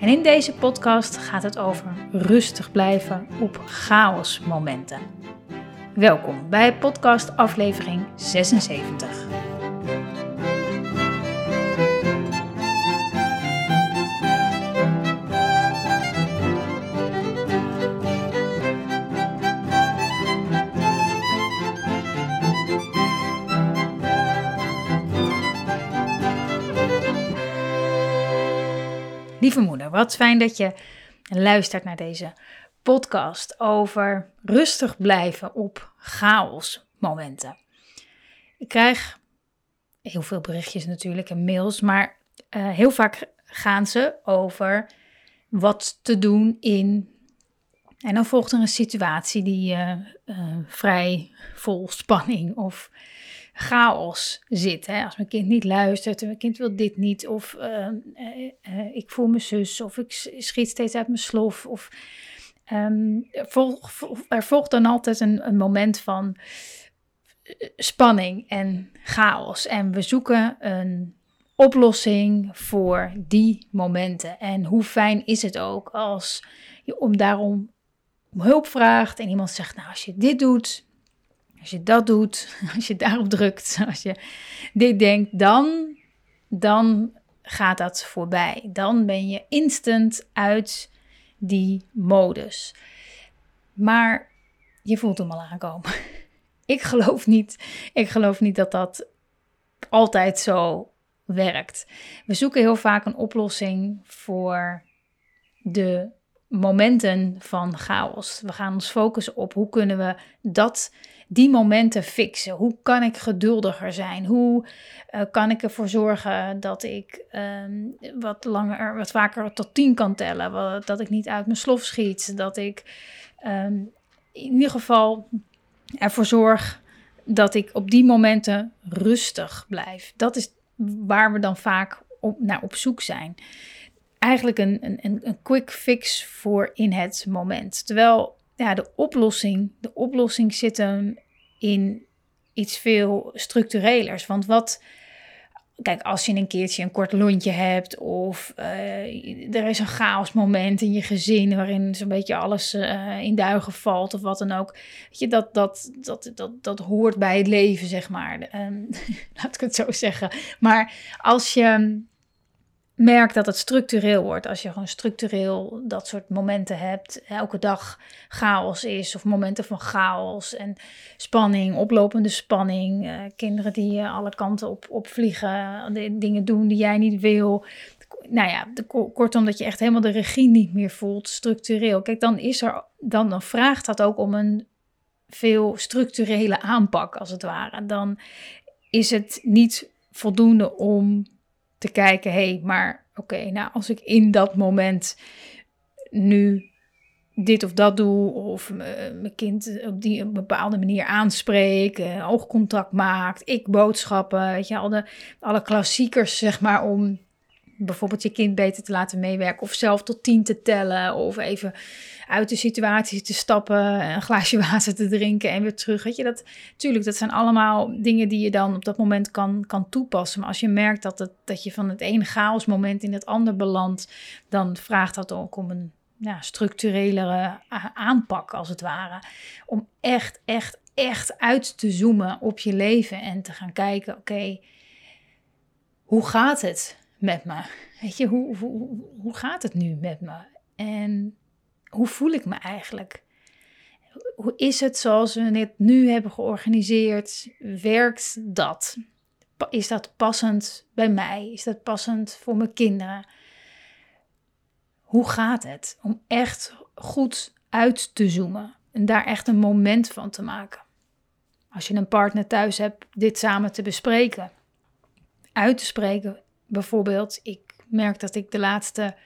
En in deze podcast gaat het over rustig blijven op chaosmomenten. Welkom bij podcast aflevering 76. Wat fijn dat je luistert naar deze podcast over rustig blijven op chaosmomenten. Ik krijg heel veel berichtjes natuurlijk en mails, maar uh, heel vaak gaan ze over wat te doen in. En dan volgt er een situatie die uh, vrij vol spanning of chaos zit. Hè? Als mijn kind niet luistert en mijn kind wil dit niet, of uh, uh, ik voel mijn zus, of ik schiet steeds uit mijn slof. Of, um, volg, er volgt dan altijd een, een moment van spanning en chaos. En we zoeken een oplossing voor die momenten. En hoe fijn is het ook als je om daarom om hulp vraagt en iemand zegt, nou als je dit doet, als je dat doet, als je daarop drukt, als je dit denkt, dan, dan gaat dat voorbij. Dan ben je instant uit die modus. Maar je voelt hem al aankomen. Ik geloof niet, ik geloof niet dat dat altijd zo werkt. We zoeken heel vaak een oplossing voor de momenten van chaos. We gaan ons focussen op hoe kunnen we dat die momenten fixen? Hoe kan ik geduldiger zijn? Hoe uh, kan ik ervoor zorgen dat ik um, wat langer, wat vaker tot tien kan tellen? Dat ik niet uit mijn slof schiet. Dat ik um, in ieder geval ervoor zorg dat ik op die momenten rustig blijf. Dat is waar we dan vaak op, naar op zoek zijn. Eigenlijk een, een, een quick fix voor in het moment. Terwijl ja, de oplossing, de oplossing zit hem in iets veel structurelers. Want wat, kijk, als je een keertje een kort lontje hebt of uh, er is een chaosmoment in je gezin waarin zo'n beetje alles uh, in duigen valt of wat dan ook. Weet je, dat, dat, dat, dat, dat hoort bij het leven, zeg maar. Um, laat ik het zo zeggen. Maar als je merk dat het structureel wordt. Als je gewoon structureel dat soort momenten hebt, elke dag chaos is of momenten van chaos en spanning, oplopende spanning, uh, kinderen die uh, alle kanten op, opvliegen, dingen doen die jij niet wil. Nou ja, de, kortom dat je echt helemaal de regie niet meer voelt, structureel. Kijk, dan is er, dan, dan vraagt dat ook om een veel structurele aanpak, als het ware. Dan is het niet voldoende om te kijken, hé, hey, maar oké, nou als ik in dat moment nu dit of dat doe, of mijn kind op die een bepaalde manier aanspreek, uh, oogcontact maakt, ik boodschappen, weet je, alle, alle klassiekers, zeg maar, om bijvoorbeeld je kind beter te laten meewerken, of zelf tot tien te tellen, of even uit de situatie te stappen, een glaasje water te drinken en weer terug. Weet je, dat, tuurlijk, dat zijn allemaal dingen die je dan op dat moment kan, kan toepassen. Maar als je merkt dat, het, dat je van het ene chaosmoment in het andere belandt, dan vraagt dat ook om een ja, structurelere aanpak, als het ware. Om echt, echt, echt uit te zoomen op je leven en te gaan kijken, oké, hoe gaat het met me? Weet je, hoe, hoe, hoe gaat het nu met me? En hoe voel ik me eigenlijk? Hoe is het zoals we het nu hebben georganiseerd? Werkt dat? Is dat passend bij mij? Is dat passend voor mijn kinderen? Hoe gaat het om echt goed uit te zoomen en daar echt een moment van te maken? Als je een partner thuis hebt, dit samen te bespreken. Uit te spreken, bijvoorbeeld, ik merk dat ik de laatste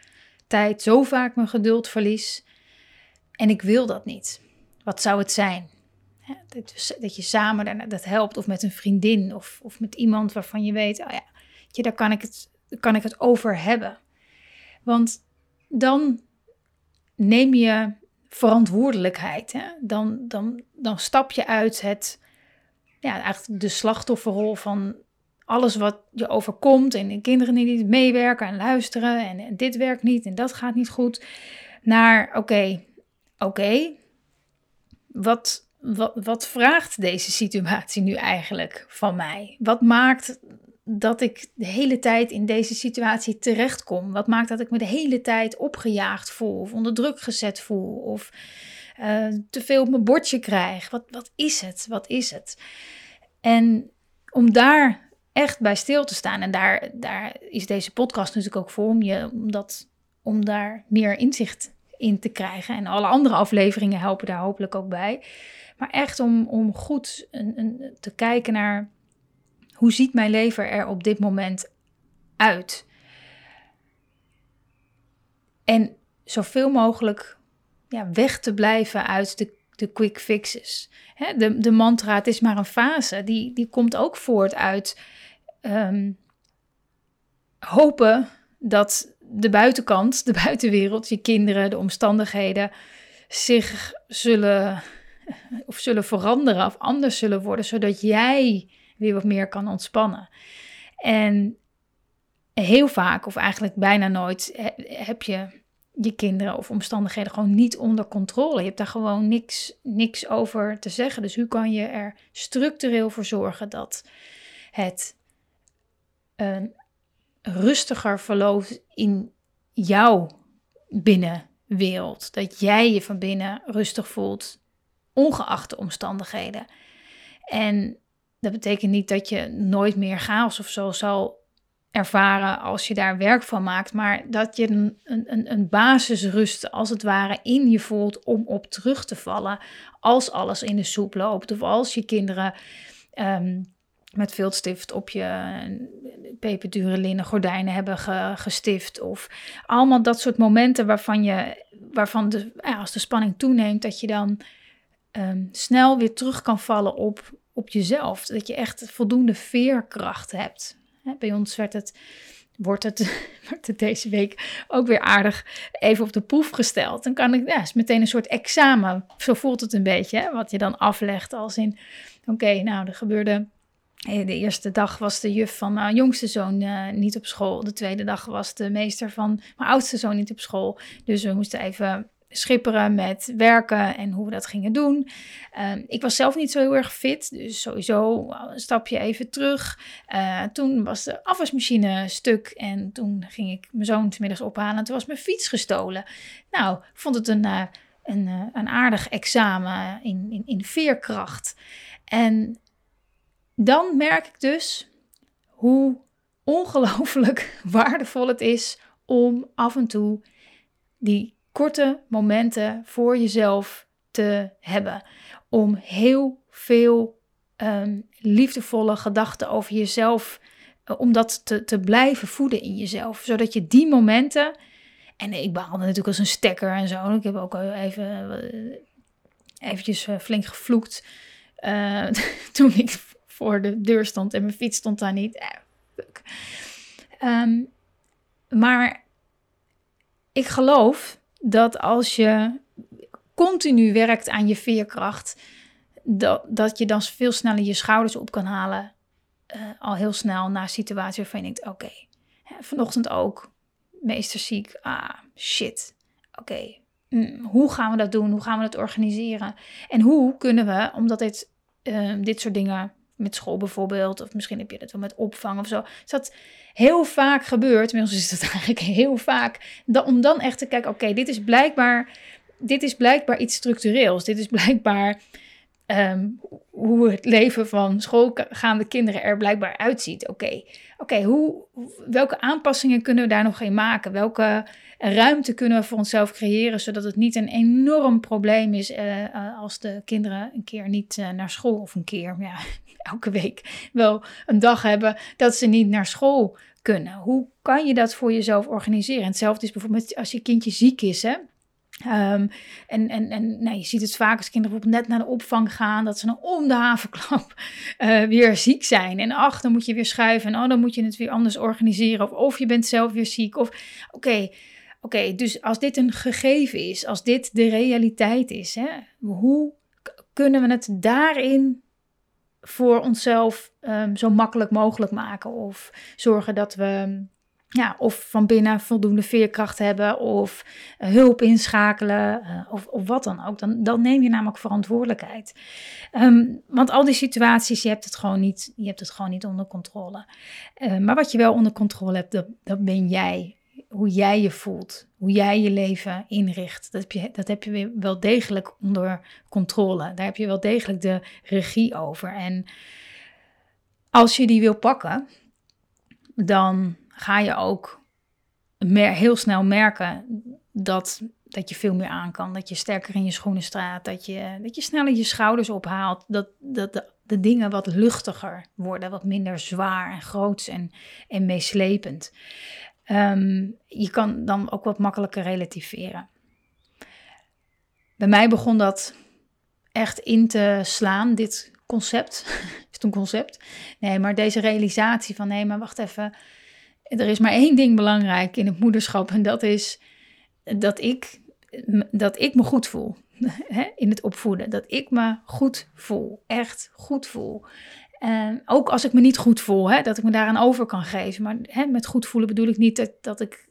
tijd zo vaak mijn geduld verlies. En ik wil dat niet. Wat zou het zijn? Dat, je samen dat helpt, of met een vriendin, of, of met iemand waarvan je weet, oh ja, je, daar kan ik, het, kan ik het over hebben. Want dan neem je verantwoordelijkheid. Hè? Dan, dan, dan stap je uit het, ja, eigenlijk de slachtofferrol van alles wat je overkomt en de kinderen die niet meewerken en luisteren en, en, dit werkt niet en dat gaat niet goed, naar oké, oké, wat, wat, wat vraagt deze situatie nu eigenlijk van mij? Wat maakt dat ik de hele tijd in deze situatie terechtkom? Wat maakt dat ik me de hele tijd opgejaagd voel of onder druk gezet voel of uh, te veel op mijn bordje krijg? Wat, wat is het? Wat is het? En om daar echt bij stil te staan, en daar, daar is deze podcast natuurlijk ook voor om, je, om, dat, om daar meer inzicht in te krijgen. En alle andere afleveringen helpen daar hopelijk ook bij. Maar echt om, om goed een, een, te kijken naar hoe ziet mijn leven er op dit moment uit? En zoveel mogelijk ja, weg te blijven uit de, de quick fixes. de, de mantra, het is maar een fase, die, die komt ook voort uit ehm, hopen dat de buitenkant, de buitenwereld, je kinderen, de omstandigheden zich zullen of zullen veranderen of anders zullen worden, zodat jij weer wat meer kan ontspannen. En heel vaak, of eigenlijk bijna nooit, heb je je kinderen of omstandigheden gewoon niet onder controle. Je hebt daar gewoon niks, niks over te zeggen. Dus hoe kan je er structureel voor zorgen dat het een rustiger verloopt in jouw binnenwereld? Dat jij je van binnen rustig voelt, ongeacht de omstandigheden. En dat betekent niet dat je nooit meer chaos of zo zal ervaren als je daar werk van maakt, maar dat je een, een, een basisrust als het ware in je voelt om op terug te vallen als alles in de soep loopt of als je kinderen um, met viltstift op je peperdure linnen gordijnen hebben gestift of allemaal dat soort momenten waarvan je waarvan de, ja, als de spanning toeneemt dat je dan ehm, snel weer terug kan vallen op op jezelf. Dat je echt voldoende veerkracht hebt. Bij ons werd het, wordt, het, wordt het deze week ook weer aardig even op de proef gesteld. Dan kan ik, ja, is meteen een soort examen. Zo voelt het een beetje, hè? wat je dan aflegt als in, oké, nou, er gebeurde... De eerste dag was de juf van mijn jongste zoon uh, niet op school. De tweede dag was de meester van mijn oudste zoon niet op school. Dus we moesten even schipperen met werken en hoe we dat gingen doen. Ehm, ik was zelf niet zo heel erg fit, dus sowieso een stapje even terug. Uh, toen was de afwasmachine stuk en toen ging ik mijn zoon middags ophalen en toen was mijn fiets gestolen. Nou, ik vond het een, een, een aardig examen in, in, in veerkracht. En dan merk ik dus hoe ongelooflijk waardevol het is om af en toe die korte momenten voor jezelf te hebben. Om heel veel um, liefdevolle gedachten over jezelf, uh, om dat te, te blijven voeden in jezelf. Zodat je die momenten, en ik behaalde natuurlijk als een stekker en zo. Ik heb ook even uh, eventjes flink gevloekt toen ik voor de deur stond en mijn fiets stond daar niet. Um, maar ik geloof dat als je continu werkt aan je veerkracht, dat, dat je dan veel sneller je schouders op kan halen. Uh, al heel snel na een situatie waarvan je denkt: oké, vanochtend ook, meester ziek, ah shit, oké, mm, hoe gaan we dat doen? Hoe gaan we dat organiseren? En hoe kunnen we, omdat dit, uh, dit soort dingen met school bijvoorbeeld, of misschien heb je dat wel met opvang of zo. Dus dat heel vaak gebeurt, inmiddels is het eigenlijk heel vaak, dat, om dan echt te kijken, oké, dit is blijkbaar, dit is blijkbaar iets structureels. Dit is blijkbaar ehm, hoe het leven van schoolgaande kinderen er blijkbaar uitziet. Oké, oké, hoe welke aanpassingen kunnen we daar nog in maken? Welke ruimte kunnen we voor onszelf creëren, zodat het niet een enorm probleem is uh, als de kinderen een keer niet uh, naar school of een keer, ja, elke week wel een dag hebben dat ze niet naar school kunnen. Hoe kan je dat voor jezelf organiseren? hetzelfde is bijvoorbeeld als je kindje ziek is, hè? Ehm, en en, en nou, je ziet het vaak als kinderen bijvoorbeeld net naar de opvang gaan, dat ze dan om de havenklap uh, weer ziek zijn. En ach, dan moet je weer schuiven en oh, dan moet je het weer anders organiseren. Of, of je bent zelf weer ziek. Of oké, oké, dus als dit een gegeven is, als dit de realiteit is, hè, hoe kunnen we het daarin voor onszelf um, zo makkelijk mogelijk maken? Of zorgen dat we ja, of van binnen voldoende veerkracht hebben of uh, hulp inschakelen uh, of, of wat dan ook. Dan, dan neem je namelijk verantwoordelijkheid. Um, want al die situaties, je hebt het gewoon niet, je hebt het gewoon niet onder controle. Uh, maar wat je wel onder controle hebt, dat, dat ben jij. Hoe jij je voelt, hoe jij je leven inricht. Dat heb, je, dat heb je wel degelijk onder controle. Daar heb je wel degelijk de regie over. En als je die wil pakken, dan ga je ook heel snel merken dat, dat je veel meer aan kan. Dat je sterker in je schoenen staat. Dat je, dat je sneller je schouders ophaalt. Dat, dat de, dingen wat luchtiger worden. Wat minder zwaar en groots en, en meeslepend. Um, je kan dan ook wat makkelijker relativeren. Bij mij begon dat echt in te slaan, dit concept. is het een concept? Nee, maar deze realisatie van nee, maar wacht even er is maar één ding belangrijk in het moederschap en dat is dat ik, dat ik me goed voel in het opvoeden. Dat ik me goed voel, echt goed voel. Ook als ik me niet goed voel, hè, dat ik me daaraan over kan geven. Maar hè, met goed voelen bedoel ik niet dat, dat ik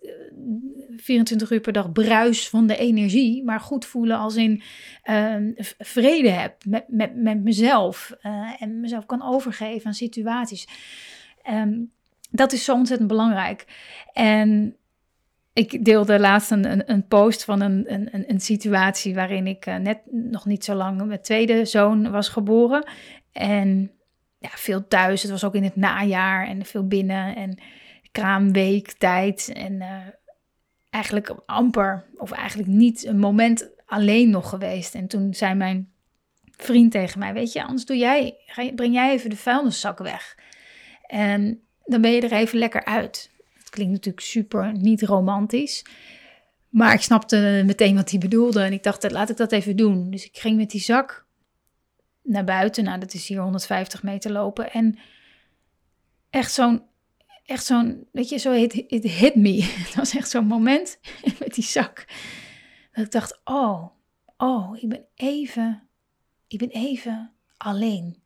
24 eh, uur per dag bruis van de energie. Maar goed voelen als in uh, vrede heb met, met, mezelf. Uh, en mezelf kan overgeven aan situaties. Um, dat is zo ontzettend belangrijk. En ik deelde laatst een, een, post van een, een, een situatie waarin ik uh, net nog niet zo lang mijn tweede zoon was geboren. En ja, veel thuis. Het was ook in het najaar en veel binnen en kraamweek tijd. En uh, eigenlijk amper, of eigenlijk niet een moment alleen nog geweest. En toen zei mijn vriend tegen mij, weet je, anders doe jij, breng jij even de vuilniszak weg. En dan ben je er even lekker uit. Het klinkt natuurlijk super niet romantisch. Maar ik snapte meteen wat hij bedoelde. En ik dacht, laat ik dat even doen. Dus ik ging met die zak naar buiten. Nou, dat is hier 150 meter lopen. En echt zo'n, echt zo'n, weet je, zo hit, it hit me. Het was echt zo'n moment met die zak. Dat ik dacht, oh, oh, ik ben even, ik ben even alleen.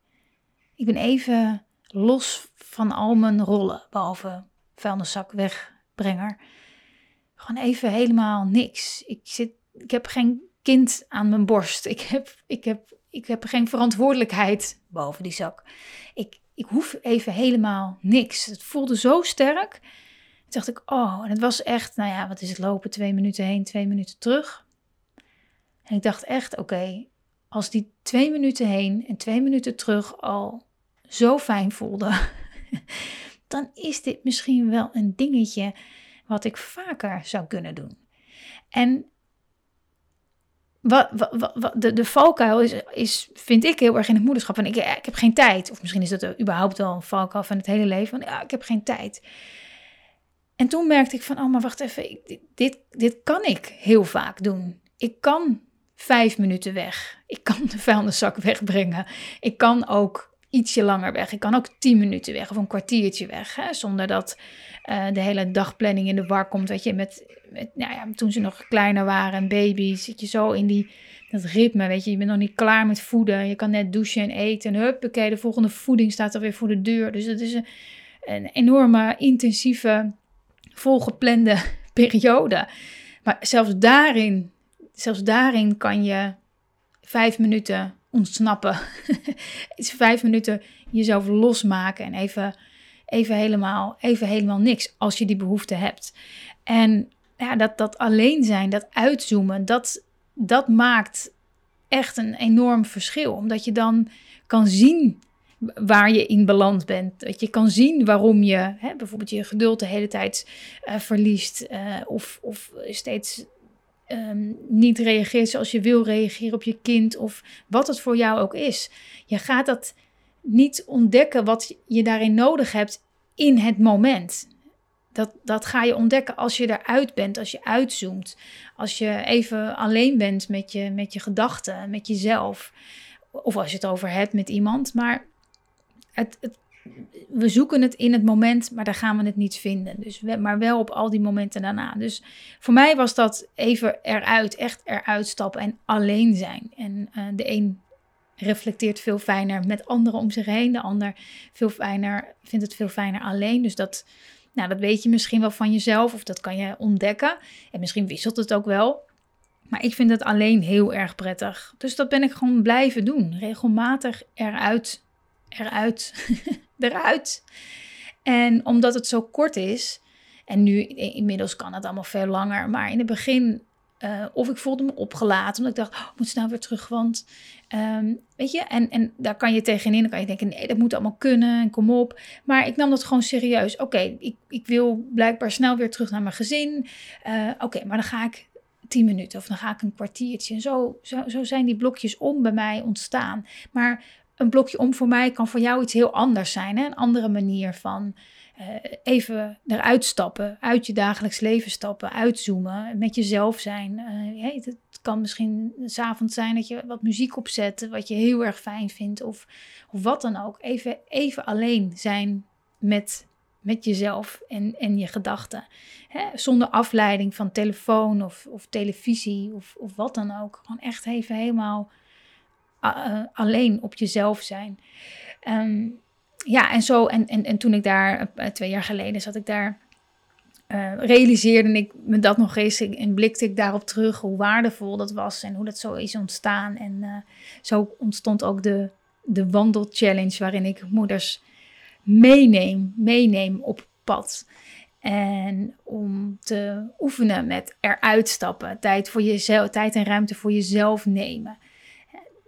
Ik ben even los van al mijn rollen, behalve vuilniszak wegbrenger. Gewoon even helemaal niks. Ik, zit, ik heb geen kind aan mijn borst. Ik heb, ik heb, ik heb geen verantwoordelijkheid boven die zak. Ik, ik hoef even helemaal niks. Het voelde zo sterk. Toen dacht ik, oh, en het was echt, nou ja, wat is het lopen? Twee minuten heen, twee minuten terug. En ik dacht echt, oké, als die twee minuten heen en twee minuten terug al zo fijn voelde, dan is dit misschien wel een dingetje wat ik vaker zou kunnen doen. En wat, de, de valkuil is, vind ik heel erg in het moederschap. En ik, ik heb geen tijd. Of misschien is dat überhaupt wel een valkuil van het hele leven. Van, ja, ik heb geen tijd. En toen merkte ik van, oh, maar wacht even. dit, dit kan ik heel vaak doen. Ik kan vijf minuten weg. Ik kan de vuilniszak wegbrengen. Ik kan ook ietsje langer weg. Ik kan ook 10 minuten weg of een kwartiertje weg. Hè, zonder dat uh, de hele dagplanning in de war komt. Weet je, met, met, nou ja, toen ze nog kleiner waren en baby's, zit je zo in die, dat ritme. Weet je, je bent nog niet klaar met voeden. Je kan net douchen en eten. En huppakee, de volgende voeding staat alweer voor de deur. Dus het is een, een enorme, intensieve, volgeplande periode. Maar zelfs daarin, zelfs daarin kan je vijf minuten ontsnappen. is vijf minuten jezelf losmaken en even, even, helemaal, even helemaal niks als je die behoefte hebt. En ja, dat, dat alleen zijn, dat uitzoomen, dat, dat maakt echt een enorm verschil. Omdat je dan kan zien waar je in beland bent. Dat je kan zien waarom je hè, bijvoorbeeld je geduld de hele tijd uh, verliest. Uh, of, of steeds um, niet reageert zoals je wil reageren op je kind of wat het voor jou ook is. Je gaat dat niet ontdekken wat je daarin nodig hebt in het moment. Dat, dat ga je ontdekken als je eruit bent, als je uitzoomt. Als je even alleen bent met je, met je gedachten, met jezelf. Of als je het over hebt met iemand. Maar het, het, we zoeken het in het moment, maar daar gaan we het niet vinden. Dus maar wel op al die momenten daarna. Dus voor mij was dat even eruit, echt eruit stappen en alleen zijn. En uh, de een reflecteert veel fijner met anderen om zich heen. De ander veel fijner, vindt het veel fijner alleen. Dus dat, nou, dat weet je misschien wel van jezelf of dat kan je ontdekken. En misschien wisselt het ook wel. Maar ik vind het alleen heel erg prettig. Dus dat ben ik gewoon blijven doen. Regelmatig eruit, eruit, eruit. En omdat het zo kort is, en nu inmiddels kan het allemaal veel langer, maar in het begin uh, of ik voelde me opgelaten, omdat ik dacht, oh, moet snel weer terug, want um, weet je, en, en daar kan je tegenin, dan kan je denken, nee, dat moet allemaal kunnen en kom op. Maar ik nam dat gewoon serieus. Oké, ik, ik wil blijkbaar snel weer terug naar mijn gezin. Uh, Oké, maar dan ga ik tien minuten of dan ga ik een kwartiertje. En zo, zo, zo zijn die blokjes om bij mij ontstaan. Maar een blokje om voor mij kan voor jou iets heel anders zijn. Hè? Een andere manier van uh, even eruit stappen, uit je dagelijks leven stappen, uitzoomen, met jezelf zijn. Uh, het kan misschien s'avonds zijn dat je wat muziek opzet, wat je heel erg fijn vindt, of, of wat dan ook. Even, even alleen zijn met, met jezelf en, en je gedachten. Hè? Zonder afleiding van telefoon of, of televisie of, of wat dan ook. Gewoon echt even helemaal alleen op jezelf zijn. Um, ja, en zo, en, en, en toen ik daar, uh, twee jaar geleden zat ik daar, uh, realiseerde ik me dat nog eens en blikte ik daarop terug hoe waardevol dat was en hoe dat zo is ontstaan. En zo ontstond ook de, de wandelchallenge waarin ik moeders meeneem, meeneem op pad. En om te oefenen met eruit stappen, tijd, voor jezelf, tijd en ruimte voor jezelf nemen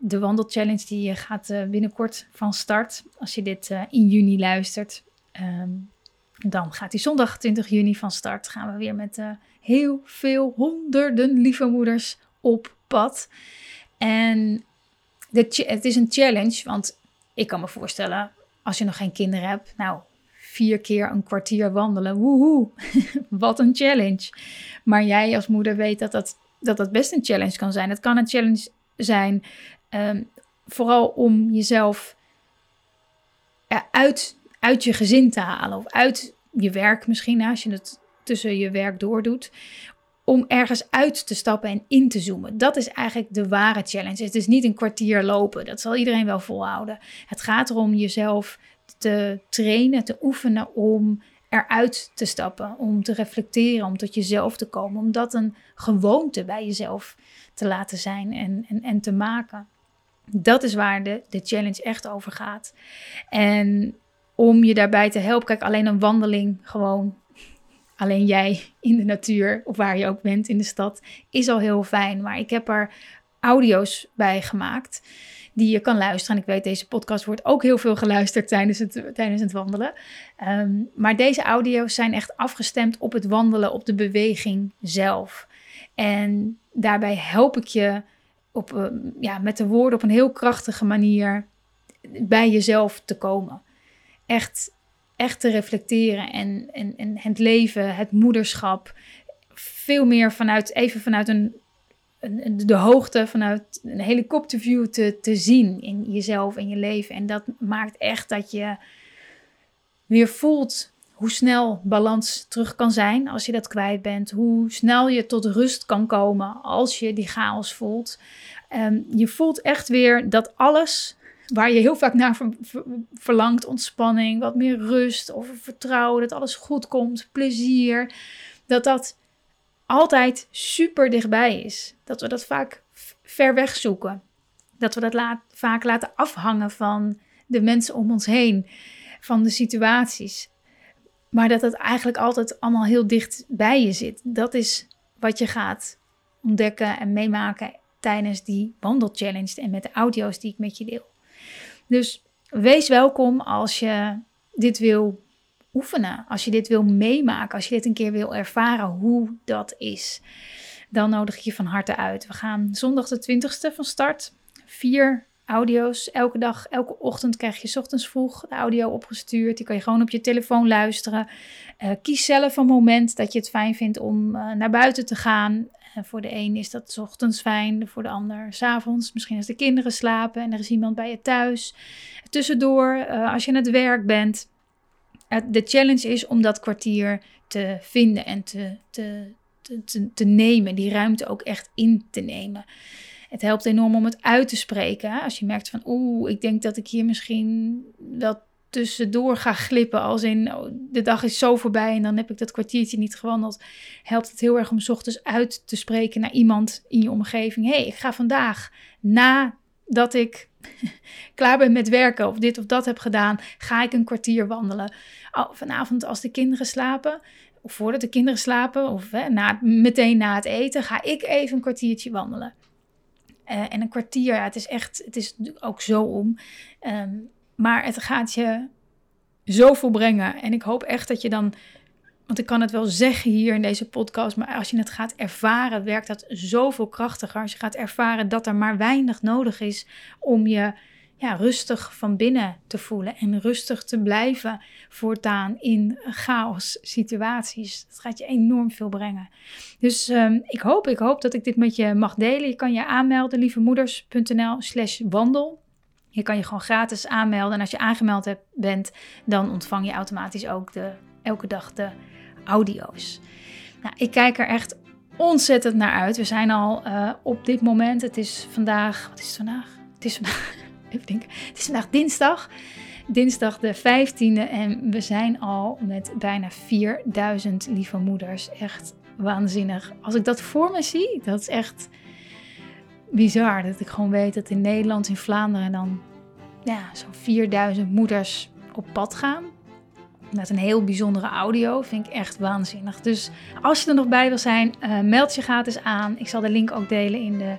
de wandelchallenge die gaat uh, binnenkort van start. Als je dit uh, in juni luistert, um, dan gaat die zondag 20 juni van start. Gaan we weer met heel veel honderden lieve moeders op pad. En het is een challenge, want ik kan me voorstellen, als je nog geen kinderen hebt, nou, vier keer een kwartier wandelen, woehoe, wat een challenge. Maar jij als moeder weet dat dat, dat dat best een challenge kan zijn. Het kan een challenge zijn Um, vooral om jezelf uit, uit je gezin te halen. Of uit je werk misschien, als je het tussen je werk doordoet. Om ergens uit te stappen en in te zoomen. Dat is eigenlijk de ware challenge. Het is niet een kwartier lopen. Dat zal iedereen wel volhouden. Het gaat erom jezelf te trainen, te oefenen om eruit te stappen, om te reflecteren, om tot jezelf te komen, om dat een gewoonte bij jezelf te laten zijn en, en, en te maken. Dat is waar de, de challenge echt over gaat. En om je daarbij te helpen, kijk, alleen een wandeling, gewoon alleen jij in de natuur, of waar je ook bent in de stad, is al heel fijn. Maar ik heb er audio's bij gemaakt die je kan luisteren. En ik weet, deze podcast wordt ook heel veel geluisterd tijdens het, tijdens het wandelen. Ehm, maar deze audio's zijn echt afgestemd op het wandelen, op de beweging zelf. En daarbij help ik je op, uh, ja, met de woorden op een heel krachtige manier bij jezelf te komen. Echt, echt te reflecteren en, en, en het leven, het moederschap, veel meer vanuit, even vanuit een, een, de hoogte, vanuit een helikopterview te, te zien in jezelf en je leven. En dat maakt echt dat je weer voelt hoe snel balans terug kan zijn als je dat kwijt bent. Hoe snel je tot rust kan komen als je die chaos voelt. Um, je voelt echt weer dat alles waar je heel vaak naar verlangt, ontspanning, wat meer rust of vertrouwen, dat alles goed komt, plezier, dat dat altijd super dichtbij is. Dat we dat vaak ver weg zoeken. Dat we dat vaak laten afhangen van de mensen om ons heen, van de situaties. Maar dat het eigenlijk altijd allemaal heel dicht bij je zit. Dat is wat je gaat ontdekken en meemaken tijdens die wandelchallenge en met de audio's die ik met je deel. Dus wees welkom als je dit wil oefenen, als je dit wil meemaken, als je dit een keer wil ervaren hoe dat is. Dan nodig ik je van harte uit. We gaan zondag de 20ste van start. Vier audio's elke dag, elke ochtend krijg je ochtends vroeg de audio opgestuurd. Die kan je gewoon op je telefoon luisteren. Uh, kies zelf een moment dat je het fijn vindt om uh, naar buiten te gaan. Uh, voor de een is dat ochtends fijn, voor de ander 's avonds. Misschien als de kinderen slapen en er is iemand bij je thuis. Tussendoor, als je aan het werk bent. de challenge is om dat kwartier te vinden en te, te, te, te, nemen. Die ruimte ook echt in te nemen. Het helpt enorm om het uit te spreken. Als je merkt van, oeh, ik denk dat ik hier misschien wel tussendoor ga glippen. Als in, oh, de dag is zo voorbij en dan heb ik dat kwartiertje niet gewandeld. Helpt het heel erg om ochtends uit te spreken naar iemand in je omgeving. hey, ik ga vandaag, nadat ik klaar ben met werken of dit of dat heb gedaan, ga ik een kwartier wandelen. Oh, vanavond als de kinderen slapen, of voordat de kinderen slapen, of hè, na, meteen na het eten, ga ik even een kwartiertje wandelen. Uh, en een kwartier, ja, het is echt, het is ook zo om. Um, maar het gaat je zoveel brengen. En ik hoop echt dat je dan, want ik kan het wel zeggen hier in deze podcast, maar als je het gaat ervaren, werkt dat zoveel krachtiger. Als je gaat ervaren dat er maar weinig nodig is om je rustig van binnen te voelen en rustig te blijven voortaan in chaos situaties. Dat gaat je enorm veel brengen. Dus um, ik hoop, ik hoop dat ik dit met je mag delen. Je kan je aanmelden, lievemoeders.nl slash wandel. Je kan je gewoon gratis aanmelden. En als je aangemeld hebt, bent, dan ontvang je automatisch ook de, elke dag de audio's. Nou, ik kijk er echt ontzettend naar uit. We zijn al uh, op dit moment, het is vandaag, wat is het vandaag? Het is vandaag Het is vandaag dinsdag. Dinsdag de 15e en we zijn al met bijna 4000 lieve moeders. Echt waanzinnig. Als ik dat voor me zie, dat is echt bizar. Dat ik gewoon weet dat in Nederland, in Vlaanderen dan ja, zo'n 4000 moeders op pad gaan. Met een heel bijzondere audio. Vind ik echt waanzinnig. Dus als je er nog bij wil zijn, uh, meld je gratis aan. Ik zal de link ook delen in de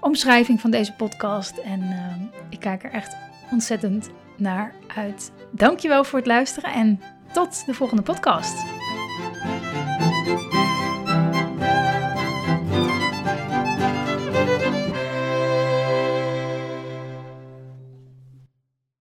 omschrijving van deze podcast. En uh, ik kijk er echt ontzettend naar uit. Dankjewel voor het luisteren en tot de volgende podcast.